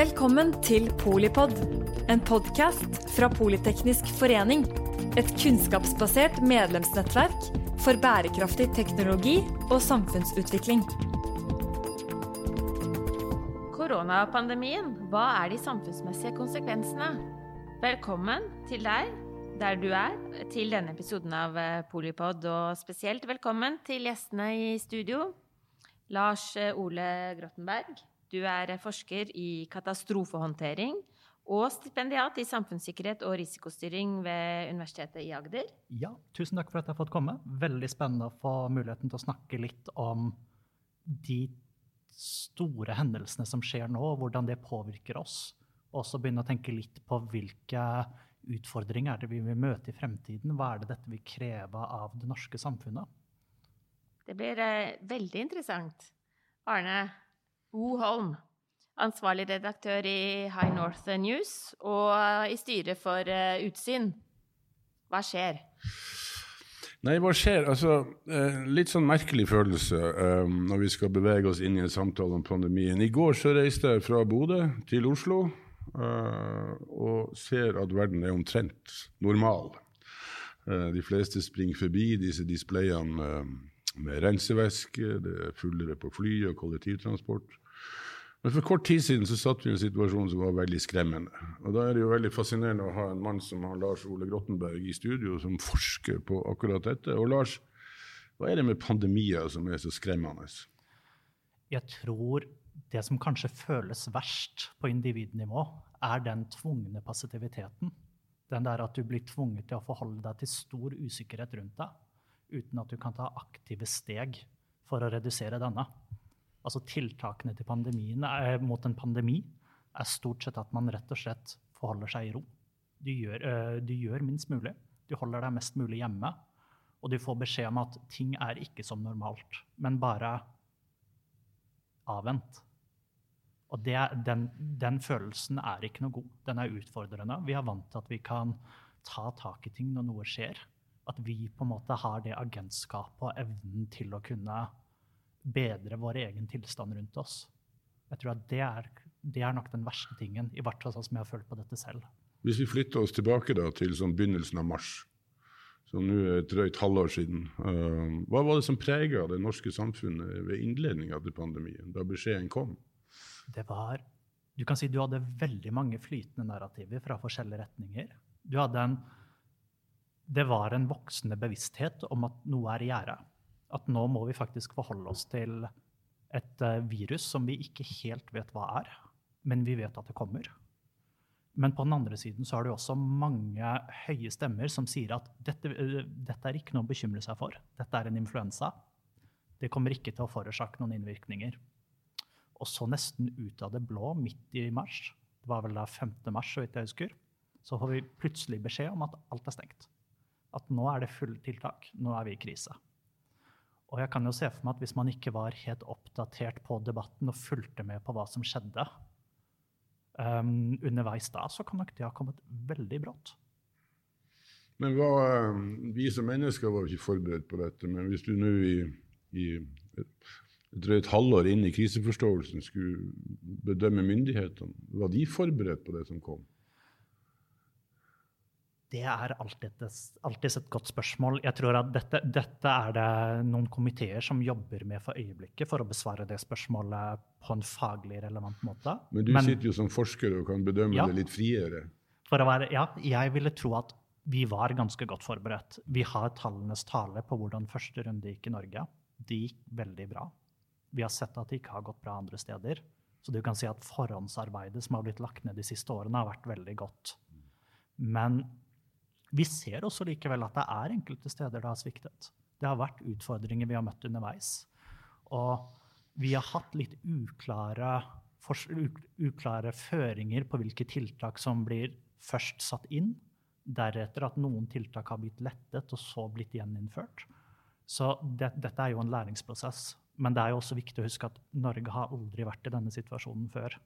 Velkommen til Polipod, en podkast fra Politeknisk forening. Et kunnskapsbasert medlemsnettverk for bærekraftig teknologi og samfunnsutvikling. Koronapandemien, hva er de samfunnsmessige konsekvensene? Velkommen til deg der du er, til denne episoden av eh, Polipod, og spesielt velkommen til gjestene i studio. Lars eh, Ole Grottenberg, du er forsker i katastrofehåndtering og stipendiat i samfunnssikkerhet og risikostyring ved Universitetet i Agder. Ja, tusen takk for at jeg har fått komme. Veldig spennende å få muligheten til å snakke litt om de store hendelsene som skjer nå, og hvordan det påvirker oss. Og også begynne å tenke litt på hvilke utfordringer er det vi vil møte i fremtiden? Hva er det dette vil kreve av det norske samfunnet? Det blir eh, veldig interessant. Arne O. Holm, ansvarlig redaktør i High North News og i styret for uh, Utsyn. Hva skjer? Nei, hva skjer? Altså, eh, litt sånn merkelig følelse eh, når vi skal bevege oss inn i en samtale om pandemien. I går så reiste jeg fra Bodø til Oslo. Og ser at verden er omtrent normal. De fleste springer forbi disse displayene med rensevæske, det er fullere på fly og kollektivtransport. Men for kort tid siden så satt vi i en situasjon som var veldig skremmende. Og Da er det jo veldig fascinerende å ha en mann som har Lars Ole Grottenberg i studio, som forsker på akkurat dette. Og Lars, hva er det med pandemier som er så skremmende? Jeg tror det som kanskje føles verst på individnivå, er den tvungne passiviteten. Den der at du blir tvunget til å forholde deg til stor usikkerhet rundt deg, uten at du kan ta aktive steg for å redusere denne. Altså Tiltakene til pandemien, er, mot en pandemi er stort sett at man rett og slett forholder seg i ro. Du gjør, øh, du gjør minst mulig. Du holder deg mest mulig hjemme. Og du får beskjed om at ting er ikke som normalt, men bare avvent. Og det, den, den, følelsen er ikke noe god. Den er utfordrende. Vi er vant til at vi kan ta tak i ting når noe skjer. At vi på en måte har det agentskapet og evnen til å kunne bedre vår egen tilstand rundt oss. Jeg tror at det er, det er nok den verste tingen, i hvert fall sånn som jeg har følt på dette selv. Hvis vi flytter oss tilbake da, til sånn begynnelsen av mars, som nå er et drøyt halvår siden. Uh, hva var det som prega det norske samfunnet ved innledninga til pandemien, da beskjeden kom? det var Du kan si du hadde veldig mange flytende narrativer fra forskjellige retninger. Du hadde en Det var en voksende bevissthet om at noe er i gjære. At nå må vi faktisk forholde oss til et eh, virus som vi ikke helt vet hva er, men vi vet at det kommer. Men på den andre siden så er det også mange høye stemmer som sier at dette, eh, dette, er ikke noe å bekymre seg for. Dette er en influensa. Det kommer ikke til å forårsake noen innvirkninger. Og så nesten ut av det blå, midt i mars, det var vel da 5. mars, så vidt jeg husker, så får vi plutselig beskjed om at alt er stengt. At nå er det fulle tiltak. Nå er vi i krise. Og jeg kan jo se for meg at hvis man ikke var helt oppdatert på debatten og fulgte med på hva som skjedde um, underveis da, så kan nok det ha kommet veldig brått. Men hva, Vi som mennesker var ikke forberedt på dette. Men hvis du nå i, i et drøyt halvår inn i kriseforståelsen skulle bedømme myndighetene, var de forberedt på det som kom? Det er alltid, alltid et godt spørsmål. Jeg tror at dette, dette, er det noen komiteer som jobber med for øyeblikket for å besvare det spørsmålet på en faglig relevant måte. Men du Men, sitter jo som forsker og kan bedømme ja, det litt friere. Være, ja, jeg ville tro at vi var ganske godt forberedt. Vi har tallenes tale på hvordan første runde gikk i Norge. Det gikk veldig bra. Vi har sett at det ikke har gått bra andre steder. Så du kan si at forhåndsarbeidet som har blitt lagt ned de siste årene, har vært veldig godt. Men vi ser også likevel at det er enkelte steder det har sviktet. Det har vært utfordringer vi har møtt underveis. Og vi har hatt litt uklare, uklare føringer på hvilke tiltak som blir først satt inn. Deretter at noen tiltak har blitt lettet og så blitt gjeninnført. Så det, dette er jo en læringsprosess. Men det er jo også viktig å huske at Norge har aldri vært i denne situasjonen før.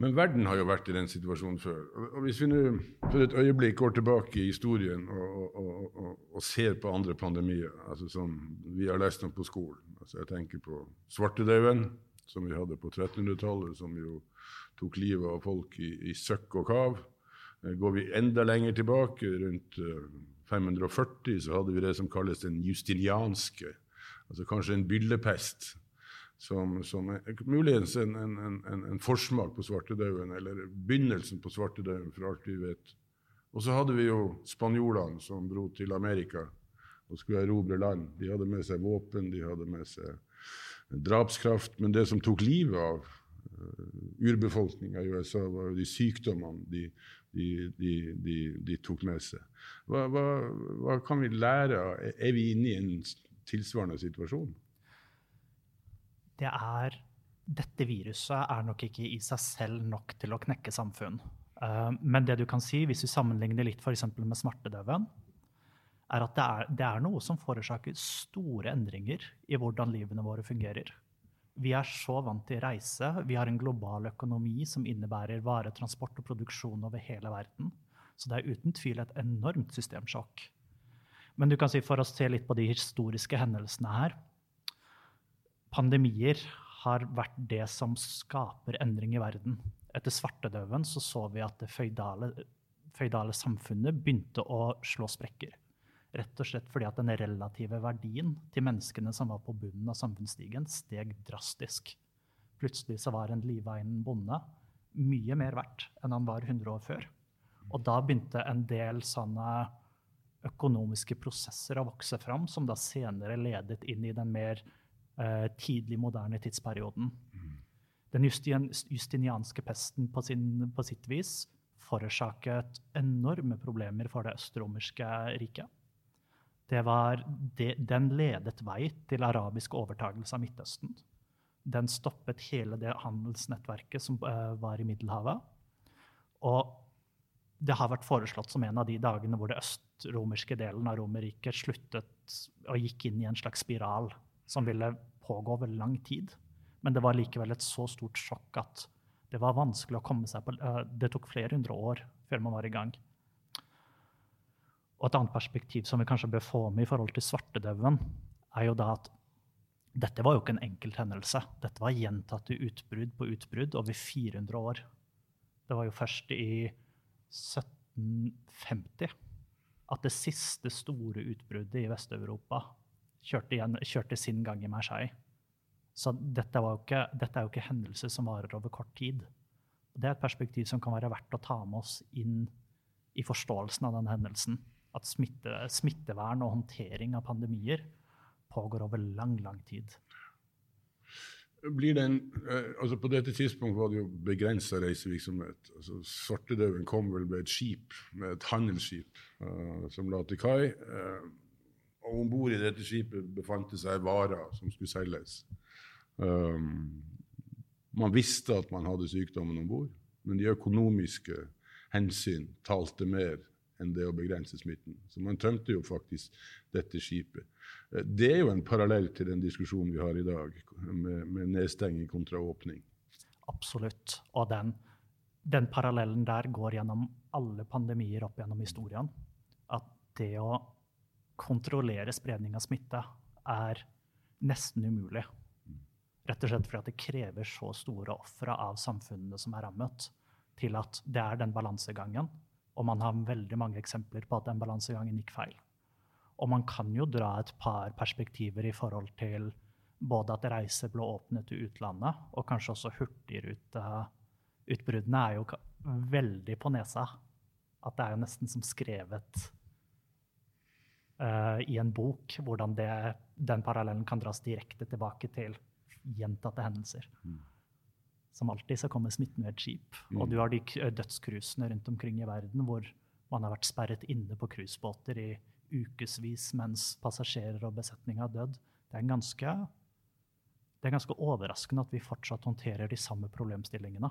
Men verden har jo vært i den situasjonen før. Og Hvis vi nå for et øyeblikk går tilbake i historien og, og, og, og ser på andre pandemier, altså som vi har lest om på skolen altså Jeg tenker på svartedauden, som vi hadde på 1300-tallet, som jo tok livet av folk i, i søkk og kav. Eh, går vi enda lenger tilbake, rundt 540, så hadde vi det som kalles den justinianske, altså kanskje en byllepest. Som, som er muligens en, en, en, en forsmak på svartedauden, eller begynnelsen på svartedauden, for alt vi vet. Og så hadde vi jo spanjolene som dro til Amerika og skulle erobre land. De hadde med seg våpen, de hadde med seg drapskraft. Men det som tok livet av uh, urbefolkninga i USA, var jo de sykdommene de, de, de, de tok med seg. Hva, hva, hva, kan vi lære av Er vi inne i en tilsvarende situasjon? Det er Dette viruset er nok ikke i seg selv nok til å knekke samfunn. Uh, men det du kan si, hvis vi sammenligner litt f.eks. med smartedøven, er at det er, det er, noe som forårsaker store endringer i hvordan livene våre fungerer. Vi er så vant til reise. Vi har en global økonomi som innebærer varetransport og produksjon over hele verden. Så det er uten tvil et enormt systemsjokk. Men du kan si for å se litt på de historiske hendelsene her Pandemier har vært det som skaper endring i verden. Etter svartedauden så, så vi at det føydale, føydale samfunnet begynte å slå sprekker. Rett og slett fordi at den relative verdien til menneskene som var på bunnen av samfunnsstigen, steg drastisk. Plutselig så var en liveien bonde mye mer verdt enn han var 100 år før. Og da begynte en del sånne økonomiske prosesser å vokse fram, som da senere ledet inn i den mer tidlig moderne tidsperioden. Den justinianske pesten på, sin, på sitt vis forårsaket enorme problemer for det østromerske riket det var de, den ledet vei til arabisk overtagelse av Midtøsten. Den stoppet hele det handelsnettverket som uh, var i Middelhavet. Og det har vært foreslått som en av de dagene hvor det østromerske delen av Romerriket sluttet og gikk inn i en slags spiral som ville pågå over lang tid. Men det var likevel et så stort sjokk at det var vanskelig å komme seg på uh, Det tok flere hundre år før man var i gang. Og et annet perspektiv som vi kanskje bør få med i forhold til svartedauden, er jo da at dette var jo ikke en enkelt hendelse. Dette var gjentatte utbrudd på utbrudd over 400 år. Det var jo først i 1750 at det siste store utbruddet i Vest-Europa kjørte, kjørte, sin gang i Marseille. Så dette, ikke, dette, er jo ikke hendelser som varer over kort tid. Det er et perspektiv som kan være verdt å ta med oss inn i forståelsen av den hendelsen at smitte, smittevern og håndtering av pandemier pågår over lang, lang tid. En, eh, altså på dette tidspunkt var det jo begrensa reisevirksomhet. Altså Svartedauden kom vel med et skip, med et handelsskip uh, som la til kai. Uh, og om bord i dette skipet befant det seg varer som skulle selges. Um, man visste at man hadde sykdommen om bord, men de økonomiske hensyn talte mer enn det å begrense smitten. Så man tømte jo faktisk dette skipet. Eh, det er jo en parallell til den diskusjonen vi har i dag, med, med nedstenging kontra åpning. Absolutt. Og den, den, parallellen der går gjennom alle pandemier opp gjennom historien. At det å kontrollere spredning av smitte er nesten umulig. Rett og slett fordi det krever så store ofre av samfunnene som er rammet, til at det er den balansegangen og man har veldig mange eksempler på at den balansegangen gikk feil. Og man kan jo dra et par perspektiver i forhold til både at reiser ble åpnet til utlandet, og kanskje også hurtigruteutbruddene er jo veldig på nesa. At det er jo nesten som skrevet i en bok, hvordan det, den parallellen kan dras direkte tilbake til gjentatte hendelser. Mm. Som alltid så kommer smitten ved et skip. Mm. Og du har de dødscruisene rundt omkring i verden hvor man har vært sperret inne på cruisebåter i ukevis mens passasjerer og besetning har dødd. Det er, ganske, det er ganske overraskende at vi fortsatt håndterer de samme problemstillingene.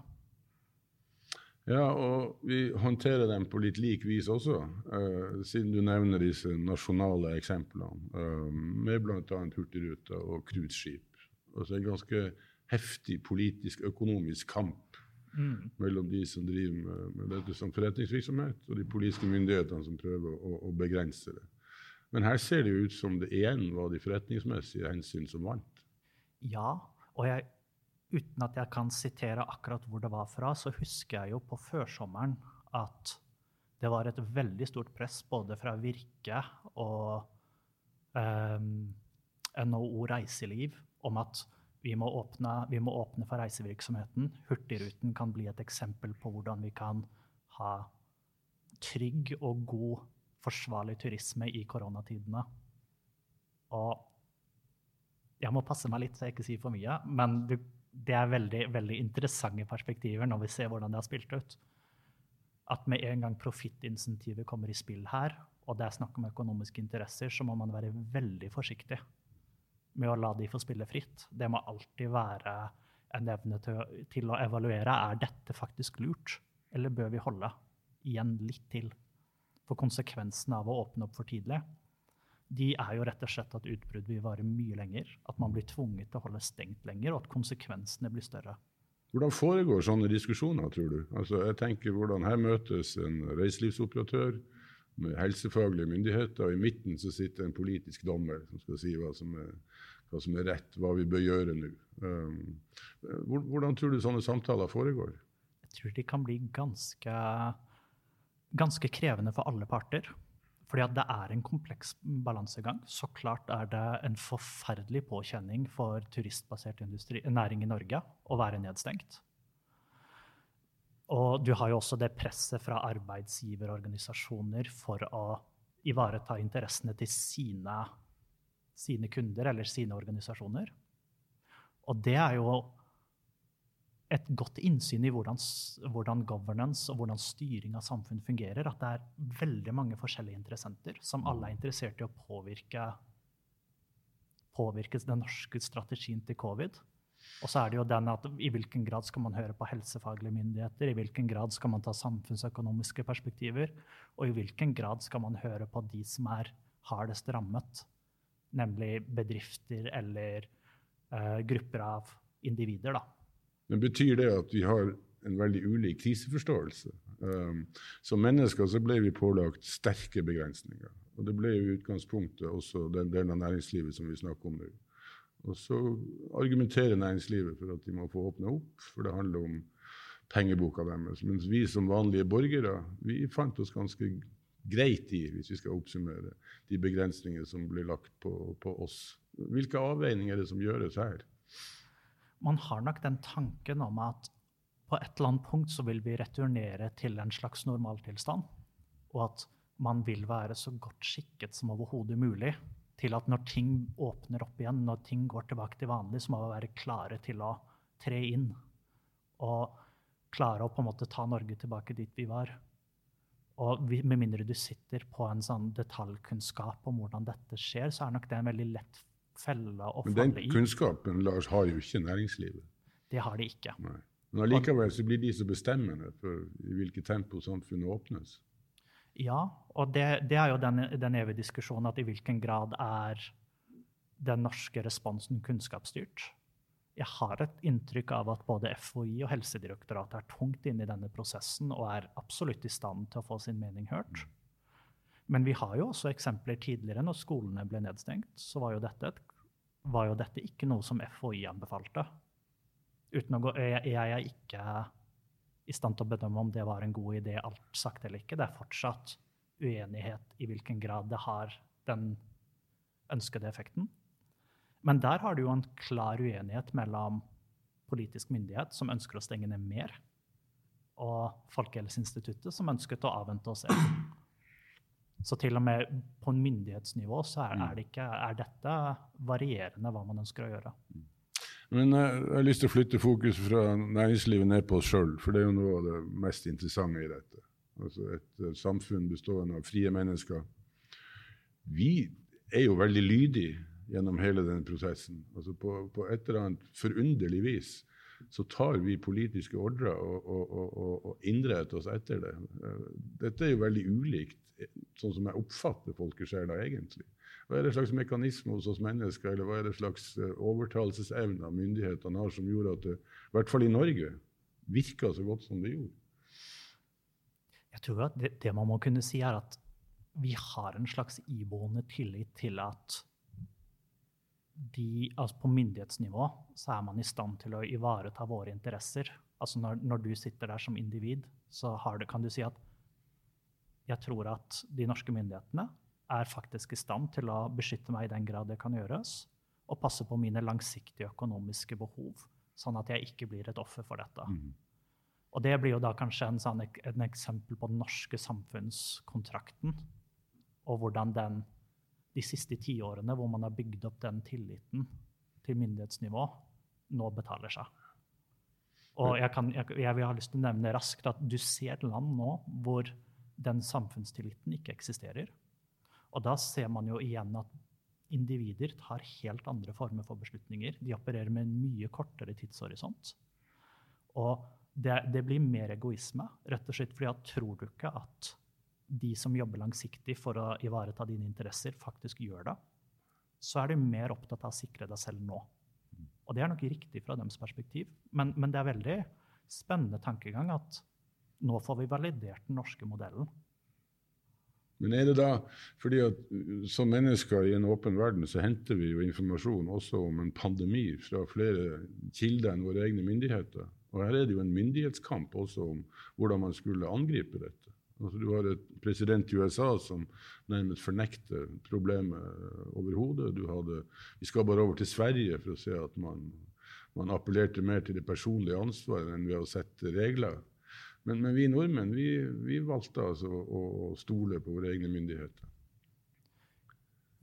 Ja, og vi håndterer dem på litt lik vis også, uh, siden du nevner disse nasjonale eksemplene, uh, med bl.a. Hurtigruta og cruiseskip. Altså en ganske heftig politisk, økonomisk kamp mm. mellom de som driver med, med, dette som forretningsvirksomhet, og de politiske myndighetene som prøver å, å, begrense det. Men her ser det jo ut som det igjen var de forretningsmessige hensyn som vant. Ja, og jeg, uten at jeg kan sitere akkurat hvor det var fra, så husker jeg jo på førsommeren at det var et veldig stort press både fra Virke og um, NHO Reiseliv om at vi må, åpne, vi må åpne for reisevirksomheten. Hurtigruten kan bli et eksempel på hvordan vi kan ha trygg og god, forsvarlig turisme i koronatidene. Og jeg må passe meg litt så jeg ikke sier for mye, men det er veldig, veldig interessante perspektiver når vi ser hvordan det har spilt ut. At med en gang profittinsentivet kommer i spill her, og det er snakk om økonomiske interesser, så må man være veldig forsiktig med å la de få spille fritt. Det må alltid være en evne til, til å evaluere. Er dette faktisk lurt, eller bør vi holde igjen litt til? For konsekvensen av å åpne opp for tidlig de er jo rett og slett at utbrudd vil vare mye lenger. At man blir tvunget til å holde stengt lenger, og at konsekvensene blir større. Hvordan foregår sånne diskusjoner, tror du? Altså, jeg tenker hvordan Her møtes en reiselivsoperatør med helsefaglige myndigheter, og i midten så sitter en politisk dommer som skal si hva som er, hva som er rett, hva vi bør gjøre nå. Um, hvordan tror du sånne samtaler foregår? Jeg tror de kan bli ganske, ganske krevende for alle parter. Fordi at det er en kompleks balansegang. Så klart er det en forferdelig påkjenning for turistbasert industri, næring i Norge å være nedstengt. Og du har jo også det presset fra arbeidsgiverorganisasjoner for å ivareta interessene til sine, sine kunder eller sine organisasjoner. Og det er jo et godt innsyn i hvordan, hvordan, governance og hvordan styring av samfunn fungerer. At det er veldig mange forskjellige interessenter som alle er interessert i å påvirke, påvirke den norske strategien til covid. Og så er det jo den at i hvilken grad skal man høre på helsefaglige myndigheter, i hvilken grad skal man ta samfunnsøkonomiske perspektiver, og i hvilken grad skal man høre på de som er hardest rammet, nemlig bedrifter eller uh, grupper av individer. da. Men betyr det at vi har en veldig ulik kriseforståelse? Um, som mennesker så ble vi pålagt sterke begrensninger. Og det ble i utgangspunktet også den delen av næringslivet som vi snakker om nå. Og så argumenterer næringslivet for at de må få åpne opp, for det handler om pengeboka deres. Mens vi som vanlige borgere vi fant oss ganske greit i, hvis vi skal oppsummere, de begrensninger som blir lagt på, på oss. Hvilke avveininger er det som gjøres her? Man har nok den tanken om at på et eller annet punkt så vil vi returnere til en slags normaltilstand. Og at man vil være så godt skikket som overhodet mulig til at når ting åpner opp igjen, når ting går tilbake til vanlig, så må vi være klare til å tre inn. Og klare å på en måte ta Norge tilbake dit vi var. Og med mindre du sitter på en sånn detaljkunnskap om hvordan dette skjer, så er nok det en veldig lett felle å falle i. Men den kunnskapen Lars, har jo ikke næringslivet. Det har de ikke. Nei. Men allikevel så blir de så bestemmende for i hvilket tempo samfunnet åpnes. Ja, og det, det er jo den, den, evige diskusjonen at i hvilken grad er den norske responsen kunnskapsstyrt. Jeg har et inntrykk av at både FHI og Helsedirektoratet er tungt inne i denne prosessen og er absolutt i stand til å få sin mening hørt. Men vi har jo også eksempler tidligere, når skolene ble nedstengt, så var jo dette, et, var jo dette ikke noe som FHI anbefalte. Gå, jeg, jeg er ikke i stand til å bedømme om det var en god idé alt sagt eller ikke. Det er fortsatt uenighet i hvilken grad det har den ønskede effekten. Men der har du jo en klar uenighet mellom politisk myndighet, som ønsker å stenge ned mer, og Folkehelseinstituttet, som ønsket å avvente og se. Så til og med på en myndighetsnivå så er, er, det ikke, er dette varierende hva man ønsker å gjøre. Mm. Men eh, jeg har lyst til å flytte fokus fra næringslivet ned på oss sjøl, for det er jo noe av det mest interessante i dette. Altså et, et samfunn bestående av frie mennesker. Vi er jo veldig lydige gjennom hele denne prosessen. Altså på, på, et eller annet forunderlig vis så tar vi politiske ordrer og, og, og, og innretter oss etter det. Dette er jo veldig ulikt sånn som jeg oppfatter folkesjela egentlig. Hva er det slags mekanisme hos oss mennesker, eller hva er det slags eh, overtalelsesevne myndighetene har som gjorde at det, i hvert fall i Norge, virka så godt som det gjorde? Jeg tror at det, det, man må kunne si, er at vi har en slags iboende tillit til at de, altså på myndighetsnivå så er man i stand til å ivareta våre interesser. Altså når, når du sitter der som individ, så du, kan du si at jeg tror at de norske myndighetene er faktisk i stand til å beskytte meg i den grad det kan gjøres, og passe på mine langsiktige økonomiske behov, sånn at jeg ikke blir et offer for dette. Mm. Og det blir jo da kanskje en, sånn, en eksempel på den norske samfunnskontrakten, og hvordan den de siste tiårene hvor man har bygd opp den tilliten til myndighetsnivå, nå betaler seg. Og jeg, kan, jeg, jeg vil ha lyst til å nevne raskt at du ser land nå hvor den samfunnstilliten ikke eksisterer. Og da ser man jo igjen at individer tar helt andre former for beslutninger. De opererer med en mye kortere tidshorisont. Og det, det blir mer egoisme, rett og slett fordi at tror du ikke at de som jobber langsiktig for å ivareta dine interesser, faktisk gjør det, så er du mer opptatt av å sikre deg selv nå. Og det er nok riktig fra deres perspektiv, men, men det er veldig spennende tankegang at nå får vi validert den norske modellen. Men er det da fordi at som mennesker i en åpen verden så henter vi jo informasjon også om en pandemi fra flere kilder enn våre egne myndigheter? Og her er det jo en myndighetskamp også om hvordan man skulle angripe dette. Altså, du har et president i USA som nærmest fornekter problemet overhodet. Vi skal bare over til Sverige for å se at man, man appellerte mer til det personlige ansvaret enn ved å sette regler. Men, men vi nordmenn vi, vi valgte altså å, å, stole på våre egne myndigheter.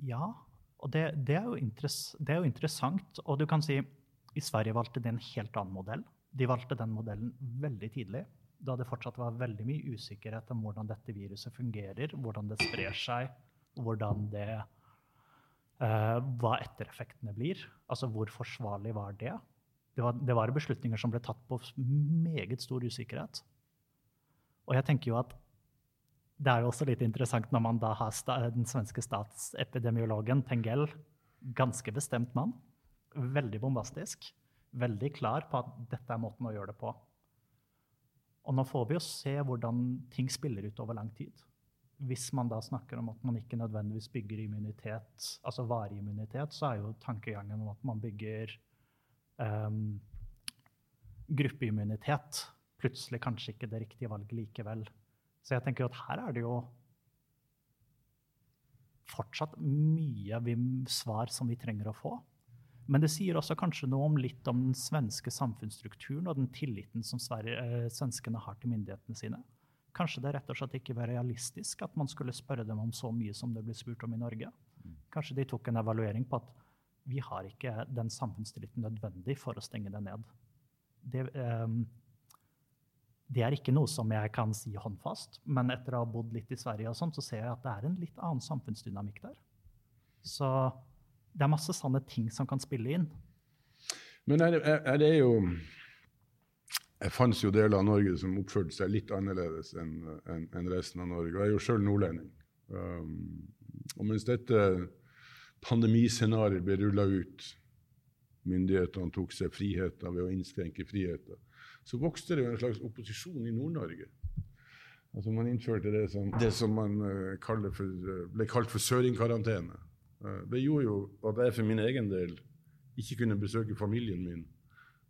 Ja, og det, det, er det, er jo interessant. Og du kan si i Sverige valgte de en helt annen modell. De valgte den modellen veldig tidlig da det fortsatt var veldig mye usikkerhet om hvordan dette viruset fungerer, hvordan det sprer seg, hvordan det uh, Hva ettereffektene blir. Altså hvor forsvarlig var det? Det var, det var beslutninger som ble tatt på meget stor usikkerhet. Og jeg tenker jo at det er jo også litt interessant når man da har den svenske statsepidemiologen Tengel, ganske bestemt mann, veldig bombastisk, veldig klar på at dette er måten å gjøre det på. Og nå får vi jo se hvordan ting spiller ut over lang tid. Hvis man da snakker om at man ikke nødvendigvis bygger immunitet, altså varig immunitet, så er jo tankegangen om at man bygger um, gruppeimmunitet plutselig kanskje ikke det riktige valget likevel. Så jeg tenker at her er det jo fortsatt mye svar som vi trenger å få. Men det sier også kanskje noe om litt om den svenske samfunnsstrukturen og den tilliten som eh, svenskene har til myndighetene sine. Kanskje det rett og slett ikke var realistisk at man skulle spørre dem om så mye som det ble spurt om i Norge. Kanskje de tok en evaluering på at vi har ikke den samfunnstilliten nødvendig for å stenge det ned. Det, um, det, er ikke noe som jeg kan si håndfast, men etter å ha bodd litt i Sverige og sånt, så ser jeg at det er en litt annen samfunnsdynamikk der. Så det er masse sånne ting som kan spille inn. Men er, er det jo Jeg fantes jo deler av Norge som oppførte seg litt annerledes enn en, en resten av Norge. Og jeg er jo sjøl nordlending. Um, og mens dette pandemiscenarioet ble rulla ut, myndighetene tok seg friheter ved å innskrenke friheter, så vokste det jo en slags opposisjon i Nord-Norge. Altså Man innførte det som, det som man uh, for, uh, ble kalt for søringkarantene. Eh, det gjorde jo at jeg for min egen del ikke kunne besøke familien min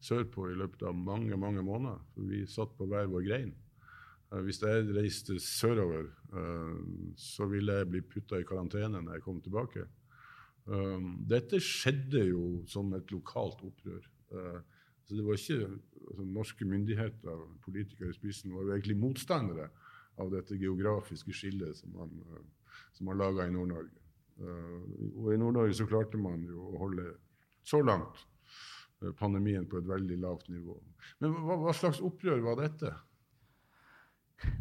sørpå i løpet av mange mange måneder. For vi satt på hver vår grein. Eh, hvis jeg reiste sørover, eh, så ville jeg bli putta i karantene når jeg kom tilbake. Dette skjedde jo som et lokalt opprør. Så det var ikke altså, Norske myndigheter og politikere i spissen var jo egentlig motstandere av dette geografiske skillet som man, som man laga i Nord-Norge. Eh, og i Nord-Norge så klarte man jo å holde så langt eh, pandemien på et veldig lavt nivå. Men hva, hva, slags opprør var dette?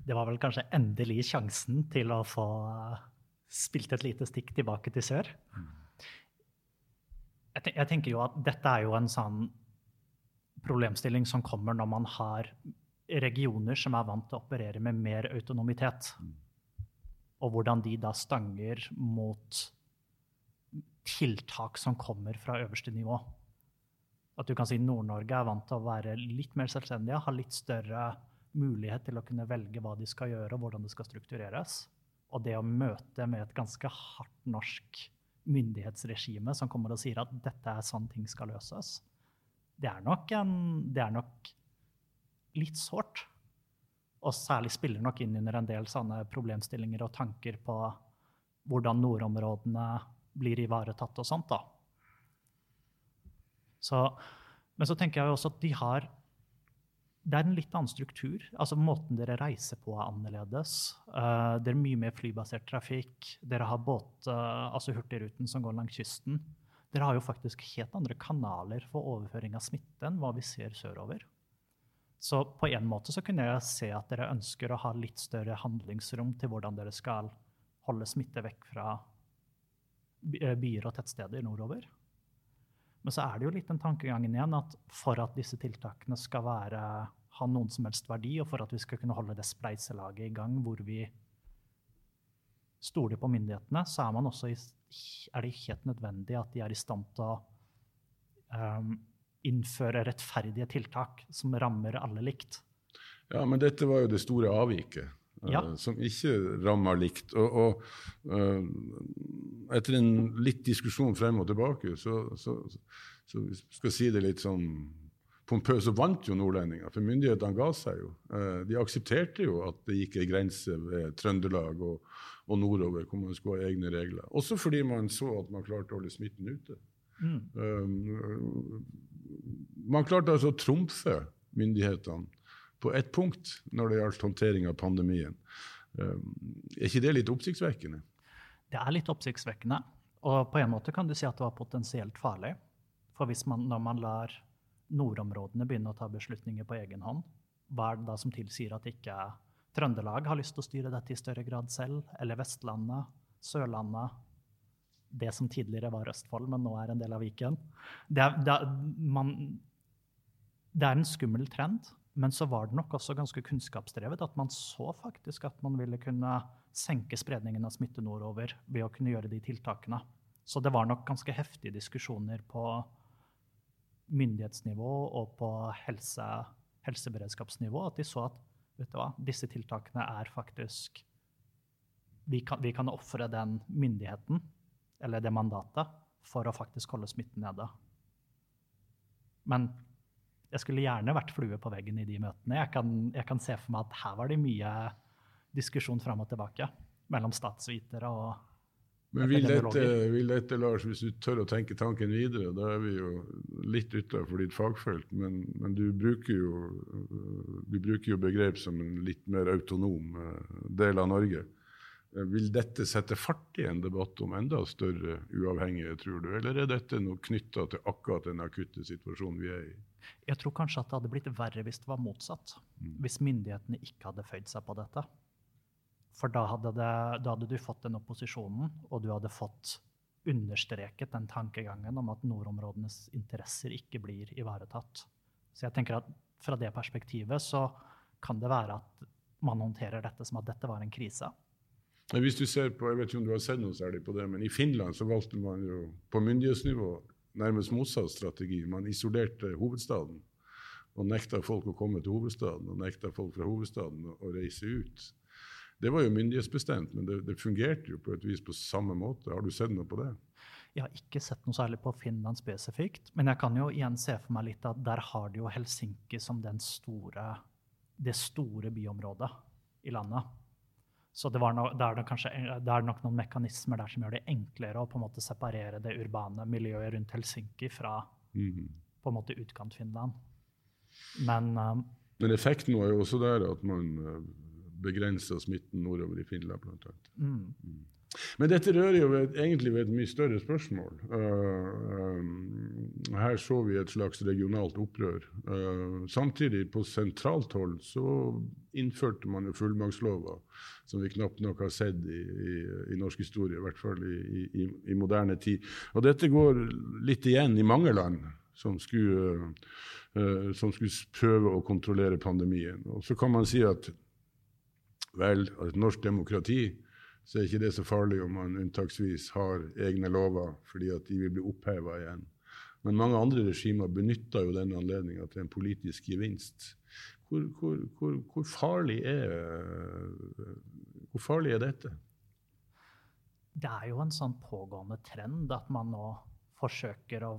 Det var vel kanskje endelig sjansen til å få spilt et lite stikk tilbake til sør. Jeg, tenker jo at dette er jo en sånn problemstilling som kommer når man har regioner som er vant til å operere med mer autonomitet. Mm og hvordan de da stanger mot tiltak som kommer fra øverste nivå. At du kan si Nord-Norge er vant til å være litt mer selvstendige, har litt større mulighet til å kunne velge hva de skal gjøre, og hvordan det skal struktureres. Og det å møte med et ganske hardt norsk myndighetsregime som kommer og sier at dette er sånn ting skal løses. Det er nok, en, det er nok litt sårt. Og særlig spiller nok inn under en del sånne problemstillinger og tanker på hvordan nordområdene blir ivaretatt og sånt. Så, men så tenker jeg jo også at de har det er en litt annen struktur. altså Måten dere reiser på, er annerledes. Uh, det er mye mer flybasert trafikk. Dere har båt, uh, altså Hurtigruten som går langs kysten. Dere har jo faktisk helt andre kanaler for overføring av smitte enn hva vi ser sørover. Så på en måte så kunne jeg se at dere ønsker å ha litt større handlingsrom til hvordan dere skal holde smitte vekk fra eh, byer og tettsteder nordover. Men så er det jo litt den tankegangen igjen at for at disse tiltakene skal være, ha noen som helst verdi, og for at vi skal kunne holde det spleiselaget i gang hvor vi stoler på myndighetene, så er, også, er, det helt nødvendig at de er i stand til å um, innføre rettferdige tiltak som rammer alle likt. Ja, men dette var jo det store avviket. Ja. Uh, som ikke rammer likt. Og, og uh, etter en litt diskusjon frem og tilbake, så, så, så skal jeg si det litt sånn pompøst, så vant jo nordlendinger. For myndighetene ga seg jo. Uh, de aksepterte jo at det gikk ei grense ved Trøndelag og, og, nordover hvor man skulle ha egne regler. Også fordi man så at man klarte å holde smitten ute. Mm. Man klarte altså å trumfe myndighetene på ett punkt når det gjaldt håndtering av pandemien. Um, er ikke det litt oppsiktsvekkende? Det er litt oppsiktsvekkende. Og på en måte kan du si at det var potensielt farlig. For hvis man, når man lar nordområdene begynne å ta beslutninger på egen hånd, hva er det da som tilsier at ikke Trøndelag har lyst til å styre dette i større grad selv? Eller Vestlandet? Sørlandet? Det som tidligere var Østfold, men nå er en del av Viken. Det er, det er, man, det er en skummel trend. Men så var det nok også ganske kunnskapsdrevet at man så faktisk at man ville kunne senke spredningen av smitte nordover ved å kunne gjøre de tiltakene. Så det var nok ganske heftige diskusjoner på myndighetsnivå og på helse, helseberedskapsnivå. At de så at hva, disse tiltakene er faktisk Vi kan, vi kan ofre den myndigheten, eller det mandatet, for å faktisk holde smitten nede. Men jeg skulle gjerne vært flue på veggen i de møtene. Jeg kan, jeg kan se for meg at her var det mye diskusjon fram og tilbake mellom statsvitere og men vil dette, vil dette, Lars, hvis du tør å tenke tanken videre, da er vi jo litt utafor ditt fagfelt, men, men, du, bruker jo, du bruker jo begrep som en litt mer autonom eh, del av Norge. Vil dette sette fart i en debatt om enda større uavhengige, tror du, eller er dette noe knytta til akkurat den akutte situasjonen vi er i? Jeg tror kanskje at det hadde blitt verre hvis det var motsatt. Mm. Hvis myndighetene ikke hadde føyd seg på dette. For da hadde, det, da hadde, du fått den opposisjonen, og du hadde fått understreket den tankegangen om at nordområdenes interesser ikke blir ivaretatt. Så jeg tenker at fra det perspektivet så kan det være at man håndterer dette som at dette var en krise. Hvis du ser på, jeg vet ikke om du har sett noe særlig på det, men I Finland så valgte man jo på myndighetsnivå nærmest motsatt strategi. Man isolerte hovedstaden og nekta folk å komme til hovedstaden og nekta folk fra hovedstaden å, reise ut. Det var jo myndighetsbestemt, men det, det, fungerte jo på et vis på samme måte. Har du sett noe på det? Jeg har ikke sett noe særlig på Finland spesifikt, men jeg kan jo igjen se for meg litt at der har de jo Helsinki som store, det store byområdet i landet. Så det, no, det, er det, kanskje, det, er nok noen mekanismer der som gjør det enklere å på en måte separere det urbane miljøet rundt Helsinki fra mm. på en måte utkant-Finland. Men, um, Men effekten var jo også der at man uh, begrensa smitten nordover i Finland, blant annet. Mm. Mm. Men dette rører jo ved, egentlig ved et mye større spørsmål. Uh, um, her så vi et slags regionalt opprør. Uh, samtidig, på sentralt hold, så innførte man jo fullmaktslova, som vi knapt nok har sett i, i, i norsk historie, i hvert fall i, i, moderne tid. Og dette går litt igjen i mange land som skulle, uh, som skulle prøve å kontrollere pandemien. Og så kan man si at vel, et norsk demokrati så er ikke det så farlig om man unntaksvis har egne lover, fordi at de vil bli oppheva igjen. Men mange andre regimer benytter jo denne anledninga til en politisk gevinst. Hvor, hvor, hvor, hvor, farlig er, hvor farlig er dette? Det er jo en sånn pågående trend at man nå forsøker å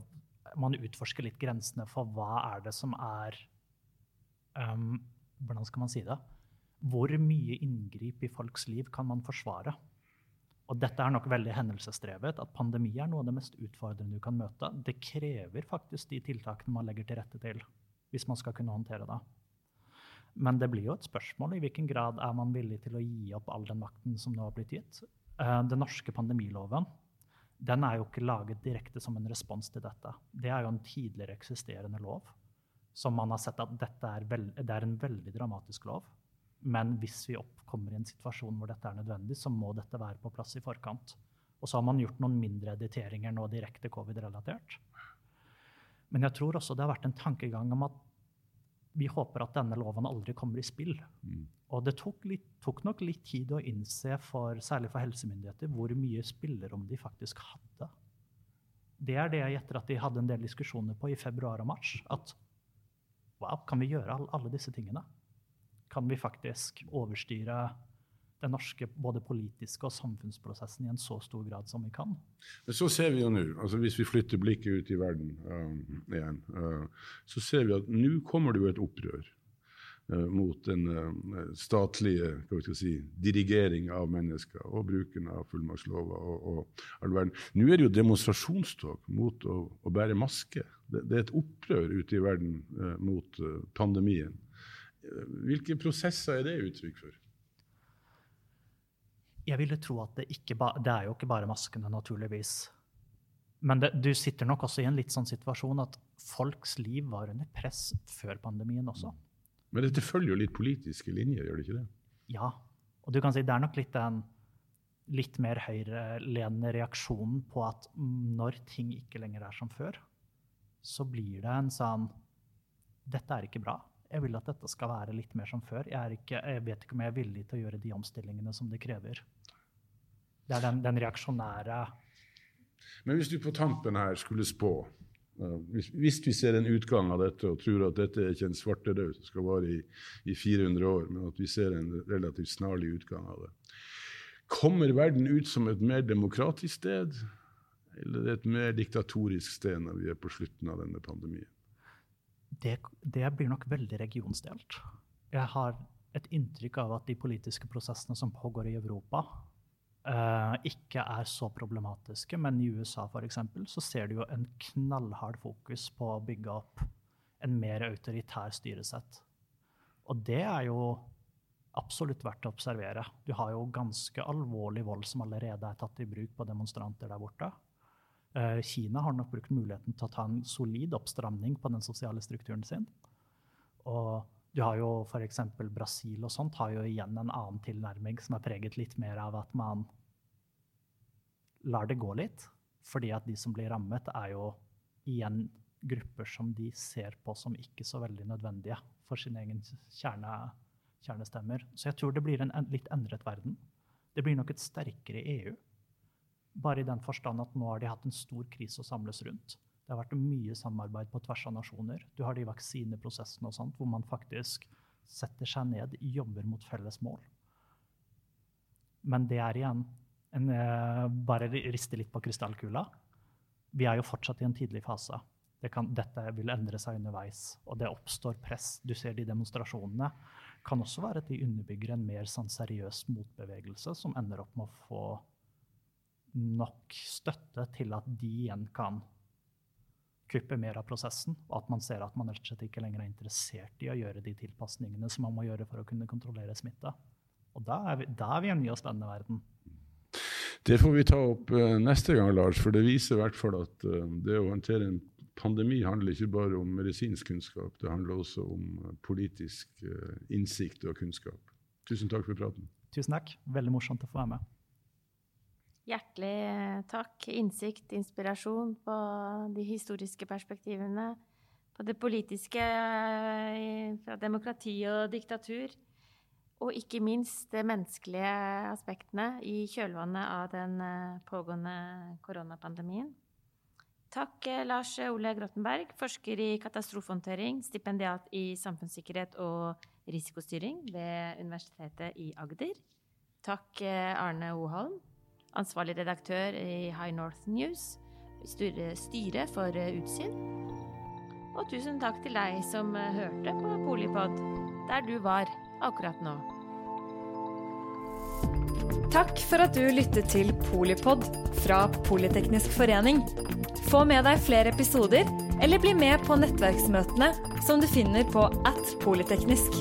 Man utforsker litt grensene for hva er det som er um, Hvordan skal man si det? Hvor mye inngrip i folks liv kan man forsvare? Og dette er nok veldig hendelsesdrevet. At pandemi er noe av det mest utfordrende du kan møte. Det krever faktisk de tiltakene man legger til rette til, hvis man skal kunne håndtere det. Men det blir jo et spørsmål i hvilken grad er man villig til å gi opp all den makten som nå har blitt gitt. Eh, den norske pandemiloven den er jo ikke laget direkte som en respons til dette. Det er jo en tidligere eksisterende lov som man har sett at dette er, veld, det er en veldig dramatisk lov. Men hvis vi oppkommer i en situasjon hvor dette er nødvendig, så må dette være på plass i forkant. Og så har man gjort noen mindre editeringer nå direkte covid-relatert. Men jeg tror også det har vært en tankegang om at vi håper at denne loven aldri kommer i spill. Mm. Og det tok, litt, tok, nok litt tid å innse, for, særlig for helsemyndigheter, hvor mye spillerom de faktisk hadde. Det er det jeg gjetter at de hadde en del diskusjoner på i februar og mars. At wow, kan vi gjøre alle disse tingene? Kan vi faktisk overstyre den norske både politiske og samfunnsprosessen i en så stor grad som vi kan. Men så ser vi jo nå, altså hvis vi flytter blikket ut i verden uh, igjen, uh, så ser vi at nå kommer det jo et opprør uh, mot den statlige si, dirigering av mennesker og bruken av fullmaktslover og, og all verden. Nå er det jo demonstrasjonstog mot å, å bære maske. Det, det, er et opprør ute i verden mot pandemien. Hvilke prosesser er det uttrykk for? Jeg ville tro at det ikke ba, det er jo ikke bare maskene, naturligvis. Men det, du sitter nok også i en litt sånn situasjon at folks liv var under press før pandemien også. Men dette følger jo litt politiske linjer, gjør det ikke det? Ja. Og du kan si det er nok litt den litt mer høyreledende reaksjonen på at når ting ikke lenger er som før, så blir det en sånn Dette er ikke bra jeg vil at dette skal være litt mer som før. Jeg, ikke, jeg, vet ikke om jeg er villig til å gjøre de omstillingene som det krever. Det er den, den reaksjonære Men hvis du på tampen her skulle spå uh, hvis, hvis, vi ser en utgang av dette og tror at dette er ikke en svartedaud som skal vare i, i 400 år, men at vi ser en relativt snarlig utgang av det Kommer verden ut som et mer demokratisk sted, eller et mer diktatorisk sted når vi er på slutten av denne pandemien? Det, det, blir nok veldig regionsdelt. Jeg har et inntrykk av at de politiske prosessene som pågår i Europa, uh, ikke er så problematiske. Men i USA for eksempel, så ser du jo en knallhard fokus på å bygge opp en mer autoritær styresett. Og det er jo absolutt verdt å observere. Du har jo ganske alvorlig vold som allerede er tatt i bruk på demonstranter der borte. Eh, Kina har nok brukt muligheten til å ta en solid oppstramning på den sosiale strukturen sin. Og du har jo f.eks. Brasil og sånt har jo igjen en annen tilnærming som er preget litt mer av at man lar det gå litt. Fordi at de som blir rammet, er jo igjen grupper som de ser på som ikke så veldig nødvendige for sin egen kjerne, kjernestemmer. Så jeg tror det blir en, litt endret verden. Det blir nok et sterkere EU. Bare i den forstand at nå har de hatt en stor krise å samles rundt. Det har vært mye samarbeid på tvers av nasjoner. Du har de vaksineprosessene og sånt, hvor man faktisk setter seg ned, jobber mot felles mål. Men det er igjen en, eh, Bare riste litt på krystallkula. Vi er jo fortsatt i en tidlig fase. Det kan, dette vil endre seg underveis, og det oppstår press. Du ser de demonstrasjonene. kan også være at de underbygger en mer sånn seriøs motbevegelse som ender opp med å få nok støtte til at de igjen kan kuppe mer av prosessen, og at man ser at man rett og slett ikke lenger er interessert i å gjøre de tilpasningene som man må gjøre for å kunne kontrollere smitte. Og da er vi, da er vi i en ny og spennende verden. Det får vi ta opp uh, neste gang, Lars, for det viser i hvert fall at uh, det å håndtere en pandemi handler ikke bare om medisinsk kunnskap, det handler også om uh, politisk innsikt og kunnskap. Tusen takk for praten. Tusen takk. Veldig morsomt å få være med. Hjertelig takk. Innsikt, inspirasjon på de historiske perspektivene. På det politiske, eh, fra demokrati og diktatur. Og ikke minst de menneskelige aspektene i kjølvannet av den eh, pågående koronapandemien. Takk, eh, Lars Ole Grottenberg, forsker i katastrofehåndtering, stipendiat i samfunnssikkerhet og risikostyring ved Universitetet i Agder. Takk, Arne Oholm, ansvarlig redaktør i High North News, styre for Utsyn. Og tusen takk til deg som hørte på Polipod, der du var akkurat nå. Takk for at du lyttet til Polipod fra Politeknisk forening. Få med deg flere episoder, eller bli med på nettverksmøtene som du finner på at polyteknisk.